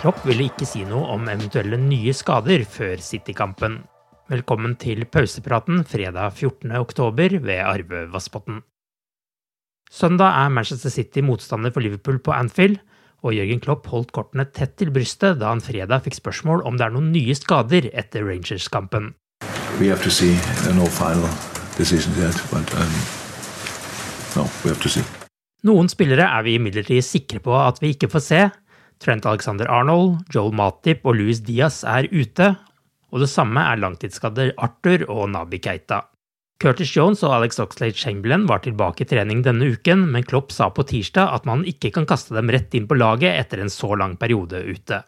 Klopp ville ikke si noe om eventuelle nye skader før City-kampen. Velkommen til pausepraten fredag 14. oktober ved Arve Vassbotn. Søndag er Manchester City motstander for Liverpool på Anfield, og Jørgen Klopp holdt kortene tett til brystet da han fredag fikk spørsmål om det er noen nye skader etter Rangers-kampen. We have to see. There are no final decisions yet, but um, no, we have to see. Noen spillere er vi imidlertid sikre på at vi ikke får se. Trent Alexander Arnold, Joel Matip og Louis Diaz er ute, og det samme er langtidsskadde Arthur og Nabi Keita. Curtis Jones og Alex Oxlade Chamberlain var tilbake i trening denne uken, men Klopp sa på tirsdag at man ikke kan kaste dem rett inn på laget etter en så lang periode ute.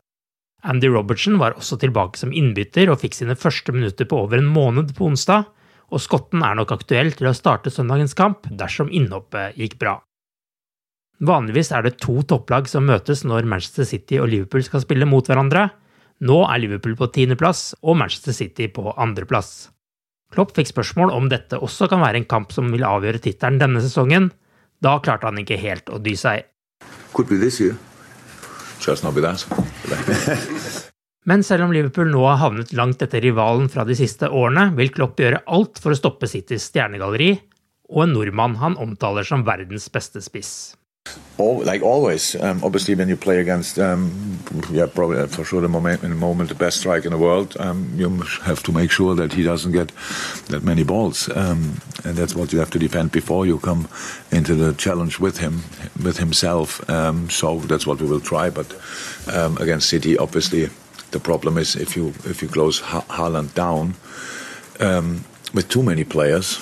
Andy Robertson var også tilbake som innbytter og fikk sine første minutter på over en måned på onsdag, og skotten er nok aktuell til å starte søndagens kamp dersom innhoppet gikk bra. Vanligvis er det to topplag som møtes når Manchester City og Liverpool skal spille mot hverandre. Nå er Liverpool på tiendeplass og Manchester City på andreplass. Klopp fikk spørsmål om dette også kan være en kamp som vil avgjøre tittelen denne sesongen. Da klarte han ikke helt å dy seg. Could be this year. Just not be that. Men selv om Liverpool nå har havnet langt etter rivalen fra de siste årene, vil Klopp gjøre alt for å stoppe Citys stjernegalleri og en nordmann han omtaler som verdens beste spiss. All, like always, um, obviously, when you play against, um, yeah, probably uh, for sure the moment in the moment the best striker in the world, um, you have to make sure that he doesn't get that many balls, um, and that's what you have to defend before you come into the challenge with him, with himself. Um, so that's what we will try. But um, against City, obviously, the problem is if you if you close ha- Haaland down with too many players,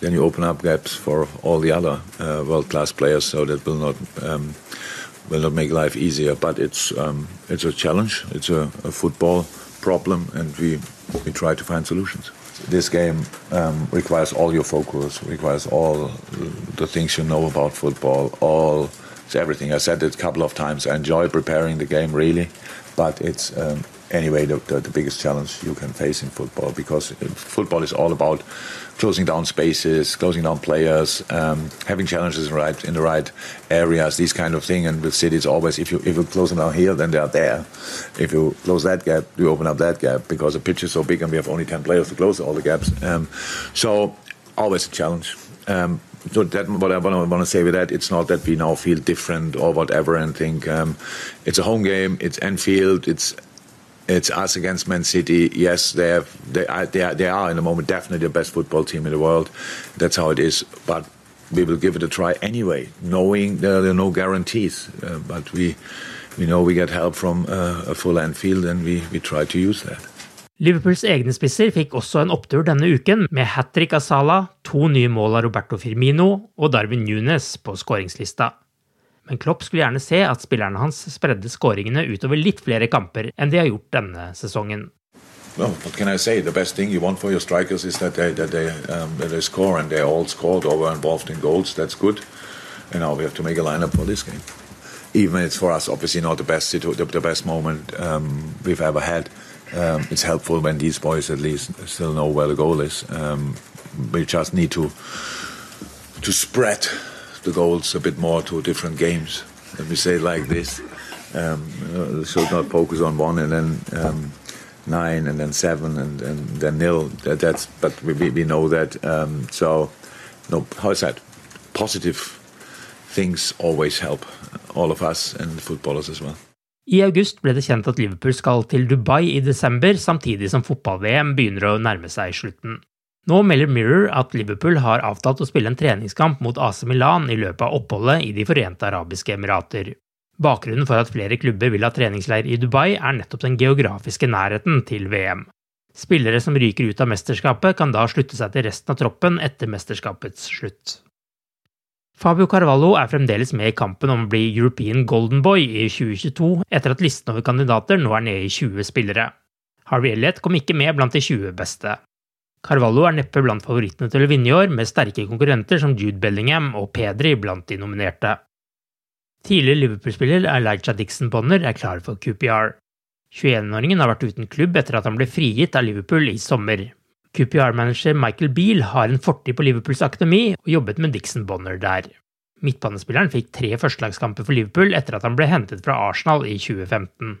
then you open up gaps for all the other uh, world-class players. So that will not um, will not make life easier. But it's um, it's a challenge. It's a, a football problem, and we we try to find solutions. This game um, requires all your focus, requires all the things you know about football, all it's everything. I said it a couple of times. I enjoy preparing the game really, but it's um, anyway the, the, the biggest challenge you can face in football because football is all about closing down spaces, closing down players, um, having challenges right, in the right areas, these kind of thing. And with City, it's always if you if you close them down here, then they are there. If you close that gap, you open up that gap because the pitch is so big and we have only ten players to close all the gaps. Um, so always a challenge. Um, so that what I want to say with that, it's not that we now feel different or whatever and think um, it's a home game, it's Anfield, it's it's us against Man City. Yes, they have, they are, they are, they are in the moment definitely the best football team in the world. That's how it is. But we will give it a try anyway, knowing there are no guarantees. Uh, but we we know we get help from uh, a full Anfield, and we we try to use that. Liverpools egne spisser fikk også en opptur denne uken, med hat trick av Salah, to nye mål av Roberto Firmino og Darwin Nunes på skåringslista. Men Klopp skulle gjerne se at spillerne hans spredde skåringene utover litt flere kamper enn de har gjort denne sesongen. well, what can I say? The best thing you want for your strikers is that they that they um, that they score, and they all scored or were involved in goals. That's good. And now we have to make a lineup for this game. Even it's for us, obviously not the best the best moment um, we've ever had. Um, it's helpful when these boys at least still know where the goal is. Um, we just need to to spread the goals a bit more to different games. Let me say like this: um, uh, should not focus on one and then um, nine and then seven and, and then nil. That, that's but we, we know that. Um, so no, how is that? Positive things always help all of us and footballers as well. I august ble det kjent at Liverpool skal til Dubai i desember, samtidig som fotball-VM begynner å nærme seg slutten. Nå melder Mirror at Liverpool har avtalt å spille en treningskamp mot AC Milan i løpet av oppholdet i De forente arabiske emirater. Bakgrunnen for at flere klubber vil ha treningsleir i Dubai, er nettopp den geografiske nærheten til VM. Spillere som ryker ut av mesterskapet, kan da slutte seg til resten av troppen etter mesterskapets slutt. Fabio Carvalho er fremdeles med i kampen om å bli European Golden Boy i 2022, etter at listen over kandidater nå er nede i 20 spillere. Harvey Elliot kom ikke med blant de 20 beste. Carvalho er neppe blant favorittene til å vinne i år, med sterke konkurrenter som Jude Bellingham og Pedri blant de nominerte. Tidligere Liverpool-spiller Elijah Dixon Bonner er klar for QPR. 21-åringen har vært uten klubb etter at han ble frigitt av Liverpool i sommer. QPR-manager Michael Beale har en fortid på Liverpools akademi og jobbet med Dixon Bonner der. Midtbanespilleren fikk tre førstelagskamper for Liverpool etter at han ble hentet fra Arsenal i 2015.